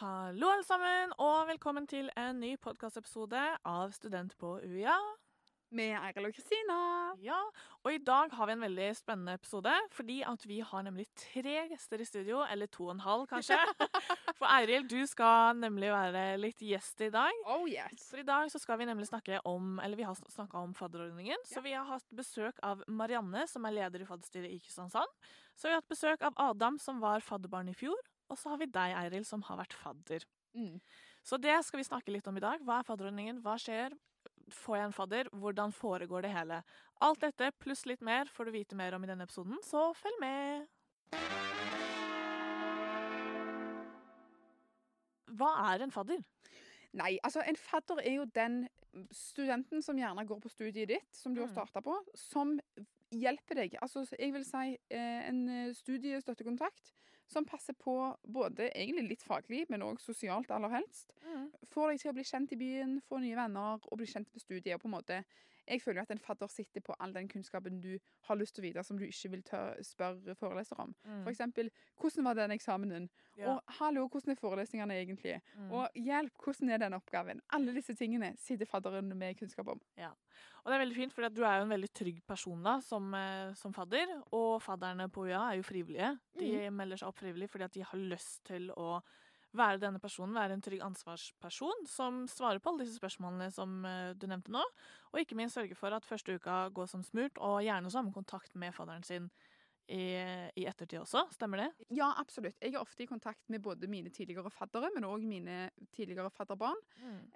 Hallo, alle sammen, og velkommen til en ny podkastepisode av Student på UiA. Med Eiril og Kristina. Ja, og i dag har vi en veldig spennende episode, fordi at vi har nemlig tre gjester i studio, eller to og en halv, kanskje. For Eiril, du skal nemlig være litt gjest i dag. Oh yes. For i dag så skal vi nemlig snakke om Eller vi har snakka om fadderordningen. Så vi har hatt besøk av Marianne, som er leder i fadderstyret i Kristiansand. Så vi har hatt besøk av Adam, som var fadderbarn i fjor. Og så har vi deg, Eiril, som har vært fadder. Mm. Så det skal vi snakke litt om i dag. Hva er fadderordningen? Hva skjer? Får jeg en fadder? Hvordan foregår det hele? Alt dette pluss litt mer får du vite mer om i denne episoden, så følg med! Hva er en fadder? Nei, altså en fadder er jo den studenten som gjerne går på studiet ditt, som du har Mm. starta på, som hjelper deg. Altså jeg vil si eh, en eh, studiestøttekontakt som passer på både egentlig litt faglig, men òg sosialt aller helst. Får deg til å bli kjent i byen, få nye venner og bli kjent med studiet. og på en måte jeg føler jo at en fadder sitter på all den kunnskapen du har lyst til å vite, som du ikke vil tør, spørre foreleser om. Mm. For eksempel, hvordan var den eksamenen? Ja. Og hallo, hvordan er forelesningene egentlig? Mm. Og hjelp, hvordan er den oppgaven? Alle disse tingene sitter fadderen med kunnskap om. Ja. Og det er veldig fint, for du er jo en veldig trygg person da, som, eh, som fadder. Og fadderne på UiA er jo frivillige. De melder seg opp frivillig fordi at de har lyst til å være denne personen, være en trygg ansvarsperson som svarer på alle disse spørsmålene som eh, du nevnte nå. Og ikke minst sørge for at første uka går som smurt, og gjerne så har man kontakt med fadderen sin i, i ettertid også. Stemmer det? Ja, absolutt. Jeg er ofte i kontakt med både mine tidligere faddere, men òg mine tidligere fadderbarn.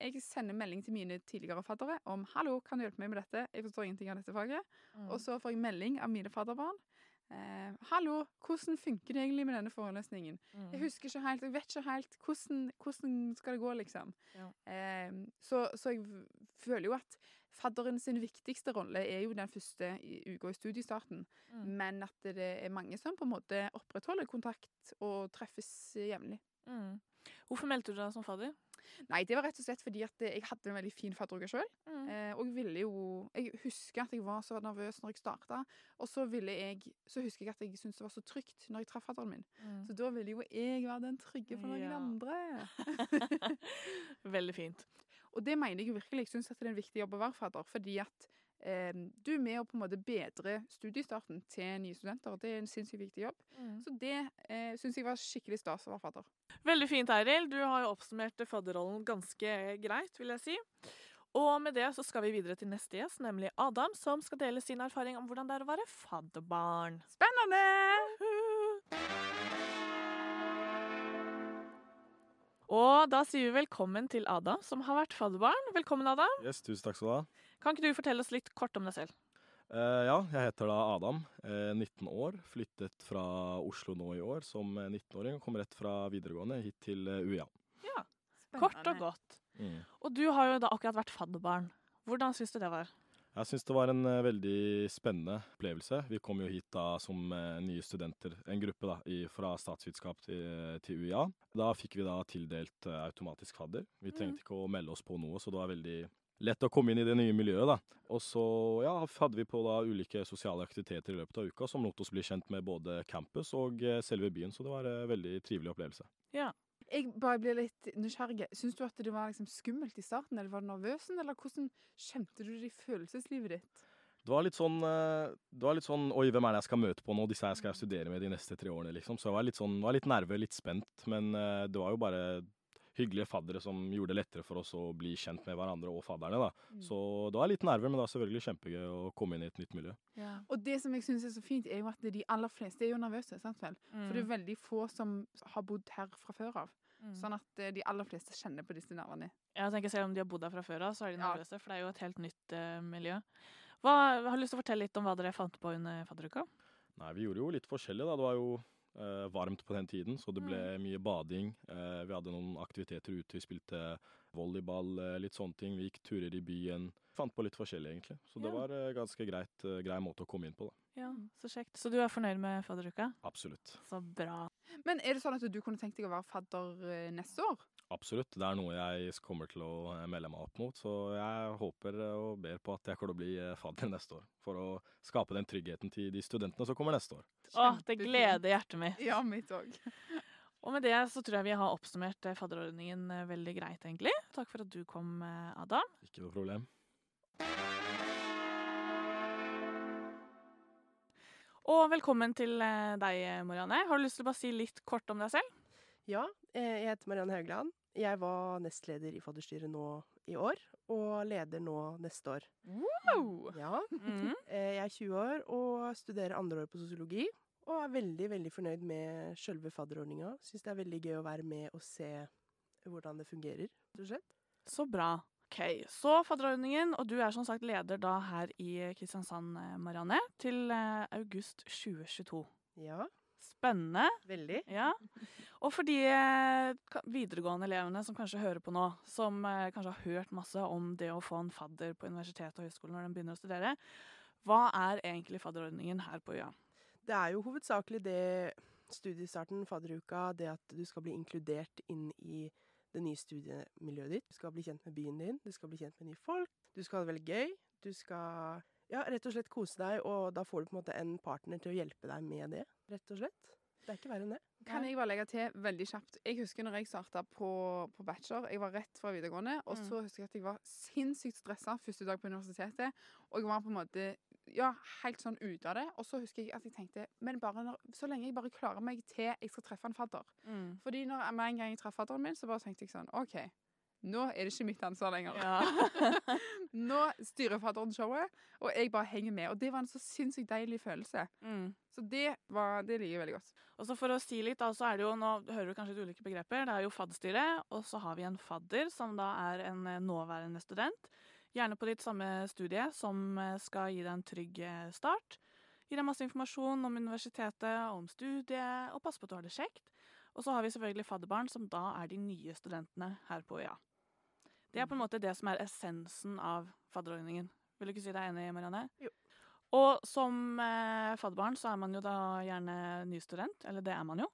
Jeg sender melding til mine tidligere faddere om 'hallo, kan du hjelpe meg med dette'? Jeg forstår ingenting av dette faget. Mm. Og så får jeg melding av mine fadderbarn. Eh, 'Hallo, hvordan funker det egentlig med denne forelesningen?' Mm. Jeg husker ikke helt, jeg vet ikke helt hvordan, hvordan skal det gå, liksom. Ja. Eh, så, så jeg føler jo at fadderen sin viktigste rolle er jo den første i uka i studiestarten. Mm. Men at det er mange som på en måte opprettholder kontakt og treffes jevnlig. Mm. Hvorfor meldte du deg som fadder? Nei, det var rett og slett fordi at jeg hadde en veldig fin fadderuke sjøl. Mm. Eh, og ville jo Jeg husker at jeg var så nervøs når jeg starta. Og så ville jeg Så husker jeg at jeg syntes det var så trygt når jeg traff fadderen min. Mm. Så da ville jo jeg være den trygge for noen Ja. andre. Veldig fint. Og det mener jeg jo virkelig. Jeg syns det er en viktig jobb å være fadder. Fordi at eh, du er med å på en måte bedre studiestarten til nye studenter. og Det er en sinnssykt viktig jobb. Mm. Så det eh, syns jeg var skikkelig stas å være fadder. Veldig fint, Eiril. Du har jo oppsummert fadderrollen ganske greit, vil jeg si. Og med det så skal vi videre til neste gjest, nemlig Adam, som skal dele sin erfaring om hvordan det er å være fadderbarn. Spennende! Og da sier vi velkommen til Adam, som har vært fadderbarn. Velkommen, Adam. Yes, tusen takk skal du ha. Kan ikke du fortelle oss litt kort om deg selv? Eh, ja, jeg heter da Adam, eh, 19 år. Flyttet fra Oslo nå i år som eh, 19-åring og kom rett fra videregående hit til UiA. Ja, Kort og godt. Mm. Og du har jo da akkurat vært fadderbarn. Hvordan syns du det var? Jeg syns det var en veldig spennende opplevelse. Vi kom jo hit da som nye studenter, en gruppe da, i, fra statsvitenskap til, til UiA. Da fikk vi da tildelt automatisk fadder. Vi trengte ikke å melde oss på noe, så det var veldig lett å komme inn i det nye miljøet. da. Og så ja, hadde vi på da ulike sosiale aktiviteter i løpet av uka som lot oss bli kjent med både campus og eh, selve byen, så det var en veldig trivelig opplevelse. Ja. Jeg bare blir litt nysgjerrig. Syns du at det var liksom skummelt i starten, eller var du nervøs, eller hvordan kjente du det i følelseslivet ditt? Det var litt sånn eh, Det var litt sånn Oi, hvem er det jeg skal møte på nå? Disse her skal jeg studere med de neste tre årene, liksom. Så jeg var litt sånn Var litt nerve, litt spent. Men eh, det var jo bare hyggelige faddere som gjorde det lettere for oss å bli kjent med hverandre og fadderne, da. Mm. Så det var litt nerver, men det var selvfølgelig kjempegøy å komme inn i et nytt miljø. Og det som jeg syns er så fint, er jo at de aller fleste er jo nervøse. sant vel? For det er veldig få som har bodd her fra før av. Mm. Sånn at eh, de aller fleste kjenner på disse nervene. Jeg tenker Selv om de har bodd her fra før av, så er de Ja. nervøse. For det er jo et helt nytt eh, miljø. Hva, har du lyst til å fortelle litt om hva dere fant på under fadderuka? Nei, vi gjorde jo litt forskjellig, da. Det var jo varmt på den tiden, så det ble mye bading. Eh, vi hadde noen aktiviteter ute. Vi spilte volleyball, eh, litt sånne ting. Vi gikk turer i byen. Fant på litt forskjellig, egentlig. Så det Ja. var eh, ganske greit, eh, grei måte å komme inn på, da. Ja, Så kjekt. Så du er fornøyd med fadderuka? Absolutt. Så bra. Men er det sånn at du kunne tenkt deg å være fadder eh, neste år? Absolutt. Det er noe jeg kommer til å eh, melde meg opp mot, så jeg håper og ber på at jeg kommer til å bli eh, fadder neste år. For å skape den tryggheten til de studentene som kommer neste år. Å, det gleder hjertet mitt. Ja, mitt òg. Og med det så tror jeg vi har oppsummert eh, fadderordningen veldig greit, egentlig. Takk for at du kom, Adam. Ikke noe problem. Og velkommen til deg, Marianne. Har du lyst til å bare si litt kort om deg selv? Ja, eh, jeg heter Marianne Haugland. Jeg var nestleder i fadderstyret nå i år, og leder nå neste år. Wow! Ja, Mm. eh, jeg er 20 år og studerer andre år på sosiologi. Og er veldig, veldig fornøyd med sjølve fadderordninga. Syns det er veldig gøy å være med og se hvordan det fungerer. Så bra. Ok, Så fadderordningen, og du er som sagt leder da her i Kristiansand, eh, Marianne, til august 2022. Ja, Spennende. veldig. Ja. Og for de eh, videregående elevene som kanskje hører på nå, som eh, kanskje har hørt masse om det å få en fadder på universitet og høyskole når de begynner å studere, hva er egentlig fadderordningen her på UiA? Det er jo hovedsakelig det studiestarten, fadderuka, det at du skal bli inkludert inn i det nye studiemiljøet ditt. Du skal bli kjent med byen din, du skal bli kjent med nye folk. Du skal ha det veldig gøy. Du skal ja, rett og slett kose deg, og da får du på en måte en partner til å hjelpe deg med det, rett og slett. Det er ikke verre enn det. Kan jeg bare legge til veldig kjapt? Jeg husker når jeg starta på, på bachelor. Jeg var rett fra videregående. Og Mm. så husker jeg at jeg var sinnssykt stressa første dag på universitetet. Og jeg var på en måte ja, helt sånn ute av det. Og så husker jeg at jeg tenkte Men bare når, så lenge jeg bare klarer meg til jeg skal treffe en fadder. Fordi når med en gang jeg traff fadderen min, så bare tenkte jeg sånn OK, nå er det ikke mitt ansvar lenger. Ja. Nå styrer fadderen showet, og jeg bare henger med. Og det var en så sinnssykt deilig følelse. Mm. Så det, var, det liker jeg veldig godt. Og så For å si litt, da, så er det jo, nå hører du kanskje litt ulike begreper. Det er jo fadderstyret, og så har vi en fadder, som da er en eh, nåværende student. Gjerne på ditt samme studie, som eh, skal gi deg en trygg eh, start. Gi deg masse informasjon om universitetet, om studiet, og passe på at du har det kjekt. Og så har vi selvfølgelig fadderbarn, som da er de nye studentene her på UiA. Det er på en måte det som er essensen av fadderordningen. Vil du ikke si deg enig, Marianne? Jo. Og som eh, fadderbarn så er man jo da gjerne ny student, eller det er man jo.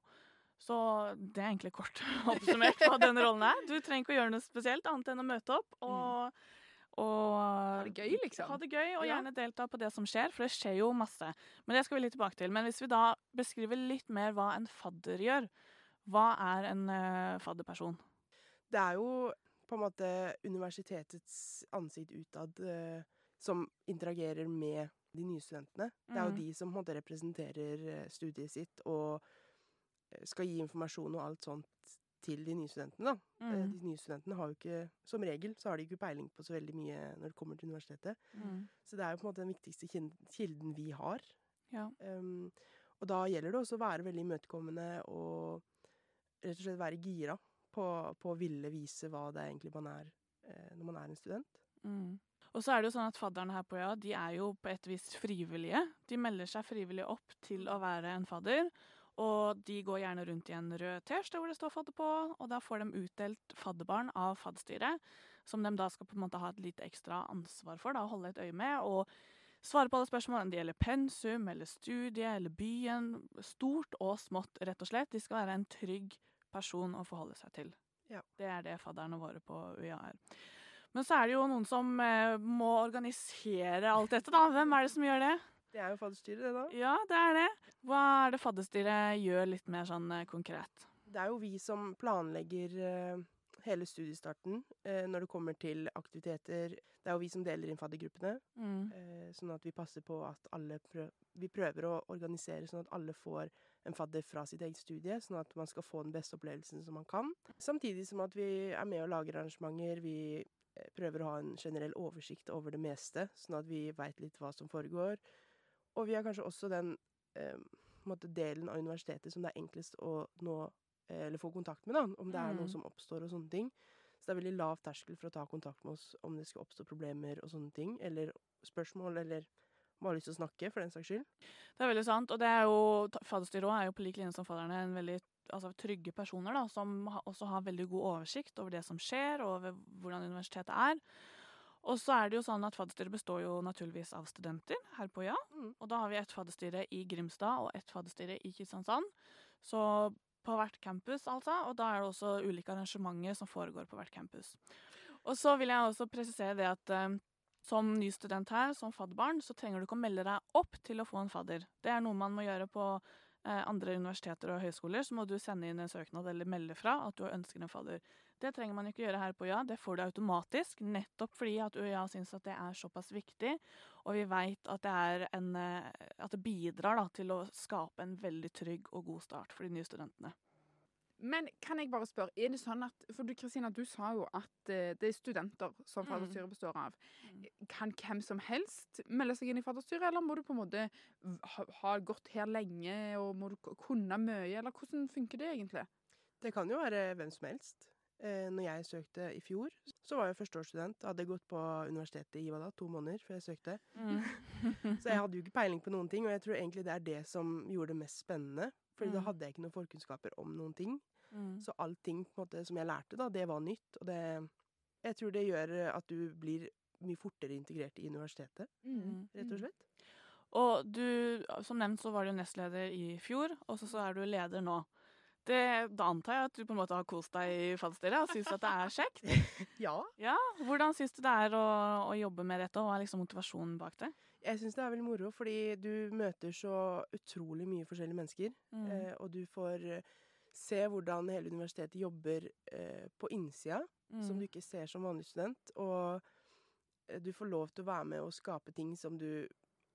Så det er egentlig kort oppsummert hva den rollen er. Du trenger ikke å gjøre noe spesielt annet enn å møte opp og, og Ha det gøy, liksom. Ha det gøy, og gjerne delta på det som skjer, for det skjer jo masse. Men det skal vi litt tilbake til. Men hvis vi da beskriver litt mer hva en fadder gjør, hva er en uh, fadderperson? Det er jo på en måte universitetets ansikt utad eh, som interagerer med de nye studentene. Det er jo Mhm. de som på en måte representerer eh, studiet sitt og eh, skal gi informasjon og alt sånt til de nye studentene. da. Mm. De nye studentene har jo ikke, som regel, så har de ikke peiling på så veldig mye når det kommer til universitetet. Mm. Så det er jo på en måte den viktigste kilden vi har. Ja. Um, og da gjelder det også å være veldig imøtekommende og rett og slett være gira på, å ville vise hva det er egentlig man er eh, når man er en student. Mm. Og så er det jo sånn at fadderne her på øya de er jo på et vis frivillige. De melder seg frivillig opp til å være en fadder. Og de går gjerne rundt i en rød T-skjorte hvor det står fadder på, og da får de utdelt fadderbarn av fadderstyret, som de da skal på en måte ha et lite ekstra ansvar for, da, holde et øye med. og Svare på alle spørsmål, om det gjelder pensum eller studie eller byen. Stort og smått, rett og slett. De skal være en trygg person å forholde seg til. Ja. Det er det fadderne våre på UiA er. Men så er det jo noen som eh, må organisere alt dette, da. Hvem er det som gjør det? Det er jo fadderstyret, det, da. Ja, det er det. Hva er det fadderstyret gjør litt mer sånn eh, konkret? Det er jo vi som planlegger eh, hele studiestarten eh, når det kommer til aktiviteter. Det er jo vi som deler inn faddergruppene, Mm. eh, sånn at vi passer på at alle prøver, Vi prøver å organisere sånn at alle får en fadder fra sitt eget studie, sånn at man skal få den beste opplevelsen som man kan. Samtidig som at vi er med og lager arrangementer. Vi eh, prøver å ha en generell oversikt over det meste, sånn at vi veit litt hva som foregår. Og vi er kanskje også den eh, delen av universitetet som det er enklest å nå eh, eller få kontakt med, da, om det er Mm. noe som oppstår og sånne ting. Så det er veldig lav terskel for å ta kontakt med oss om det skal oppstå problemer og sånne ting, eller spørsmål, eller bare lyst til å snakke, for den saks skyld. Det er veldig sant. Og det er jo, fadderstyret er jo på lik linje som fadderne en veldig altså, trygge personer da, som også har veldig god oversikt over det som skjer, og over hvordan universitetet er. Og så er det jo sånn at fadderstyret består jo naturligvis av studenter her på Ja. Mm. Og da har vi et fadderstyre i Grimstad og et fadderstyre i Kristiansand. Så på hvert campus, altså. Og da er det også ulike arrangementer som foregår på hvert campus. Og så vil jeg også presisere det at eh, som ny student her, som fadderbarn, så trenger du ikke å melde deg opp til å få en fadder. Det er noe man må gjøre på eh, andre universiteter og høyskoler, så må du sende inn en søknad eller melde fra at du ønsker en fadder. Det trenger man ikke gjøre her på UiA, det får du automatisk, nettopp fordi at UiA syns at det er såpass viktig, og vi veit at, at, det bidrar da, til å skape en veldig trygg og god start for de nye studentene. Men kan jeg bare spørre, er det sånn at For du Kristina, du sa jo at uh, det er studenter som mm. fadderstyret består av. Mm. Kan hvem som helst melde seg inn i fadderstyret, eller må du på en måte ha, gått her lenge og må du kunne mye, eller hvordan funker det egentlig? Det kan jo være hvem som helst. Eh, når jeg søkte i fjor, så var jeg førsteårsstudent. Hadde gått på universitetet i da, to måneder før jeg søkte. Mm. så jeg hadde jo ikke peiling på noen ting, og jeg tror egentlig det er det som gjorde det mest spennende. Fordi mm. da hadde jeg ikke noen forkunnskaper om noen ting. Mm. Så allting måte, som jeg lærte, da, det var nytt. Og det Jeg tror det gjør at du blir mye fortere integrert i universitetet, mm. rett og mm. slett. Og du, som nevnt, så var du nestleder i fjor, og så er du leder nå. Det, da antar jeg at du på en måte har kost deg i fallstyret og syns at det er kjekt? ja. ja. Hvordan syns du det er å, å, jobbe med dette, og hva er liksom motivasjonen bak det? Jeg syns det er veldig moro, fordi du møter så utrolig mye forskjellige mennesker. Mm. Eh, og du får eh, se hvordan hele universitetet jobber eh, på innsida, mm. som du ikke ser som vanlig student. Og eh, du får lov til å være med og skape ting som du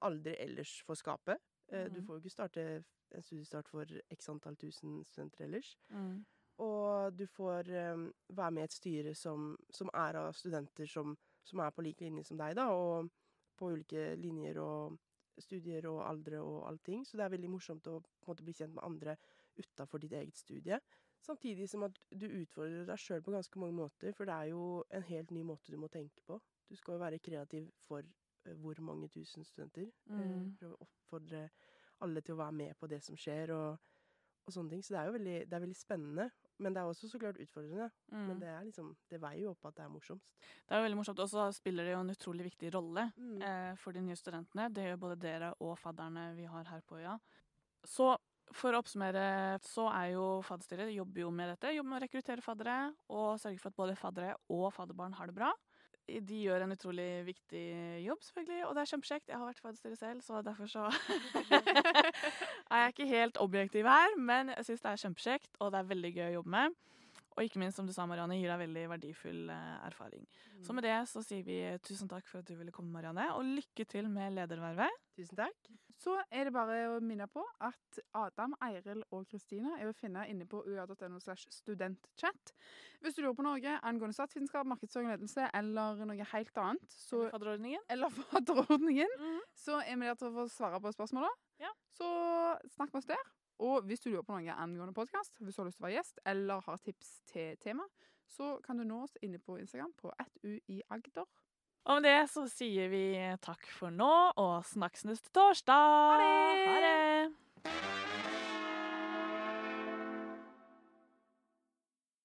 aldri ellers får skape. Eh, mm. Du får jo ikke starte en studiestart for x antall tusen studenter ellers. Mm. Og du får um, være med i et styre som, som er av studenter som, som, er på lik linje som deg, da, og på ulike linjer og studier og aldre og allting. Så det er veldig morsomt å måte, bli kjent med andre utafor ditt eget studie. Samtidig som at du utfordrer deg sjøl på ganske mange måter, for det er jo en helt ny måte du må tenke på. Du skal jo være kreativ for uh, hvor mange tusen studenter. Eh, mm. Prøve å oppfordre alle til å være med på det som skjer, og, og sånne ting. Så det er jo veldig, det er veldig spennende. Men det er også så klart utfordrende. Mm. Men det, er liksom, det veier jo opp at det er morsomst. Det er jo veldig morsomt. Og så spiller det jo en utrolig viktig rolle mm. eh, for de nye studentene. Det gjør både dere og fadderne vi har her på øya. Så for å oppsummere, så er jo fadderstyret jobber jo med dette. Jobber med å rekruttere faddere og sørge for at både faddere og fadderbarn har det bra de gjør en utrolig viktig jobb, selvfølgelig, og det er kjempekjekt. Jeg har vært fadderstyret selv, så derfor så er jeg ikke helt objektiv her, men jeg syns det er kjempekjekt, og det er veldig gøy å jobbe med. Og ikke minst, som du sa, Marianne, gir deg veldig verdifull eh, erfaring. Mm. Så med det så sier vi tusen takk for at du ville komme, Marianne, og lykke til med ledervervet. Tusen takk. Så er det bare å minne på at Adam, Eiril og Kristina er å finne inne på ua.no slash studentchat. Hvis du lurer på noe angående statsvitenskap, markedsføring og ledelse eller noe helt annet så, Eller fadderordningen. Eller fadderordningen. Mm -hmm. Så er vi der til å få svare på spørsmåla. Ja. Så snakk med oss der. Og hvis du lurer på noe angående podkast, hvis du har lyst til å være gjest eller har tips til tema, så kan du nå oss inne på Instagram på @uiagder. Og med det så sier vi takk for nå, og snakkes neste torsdag. Ha det! Ha det!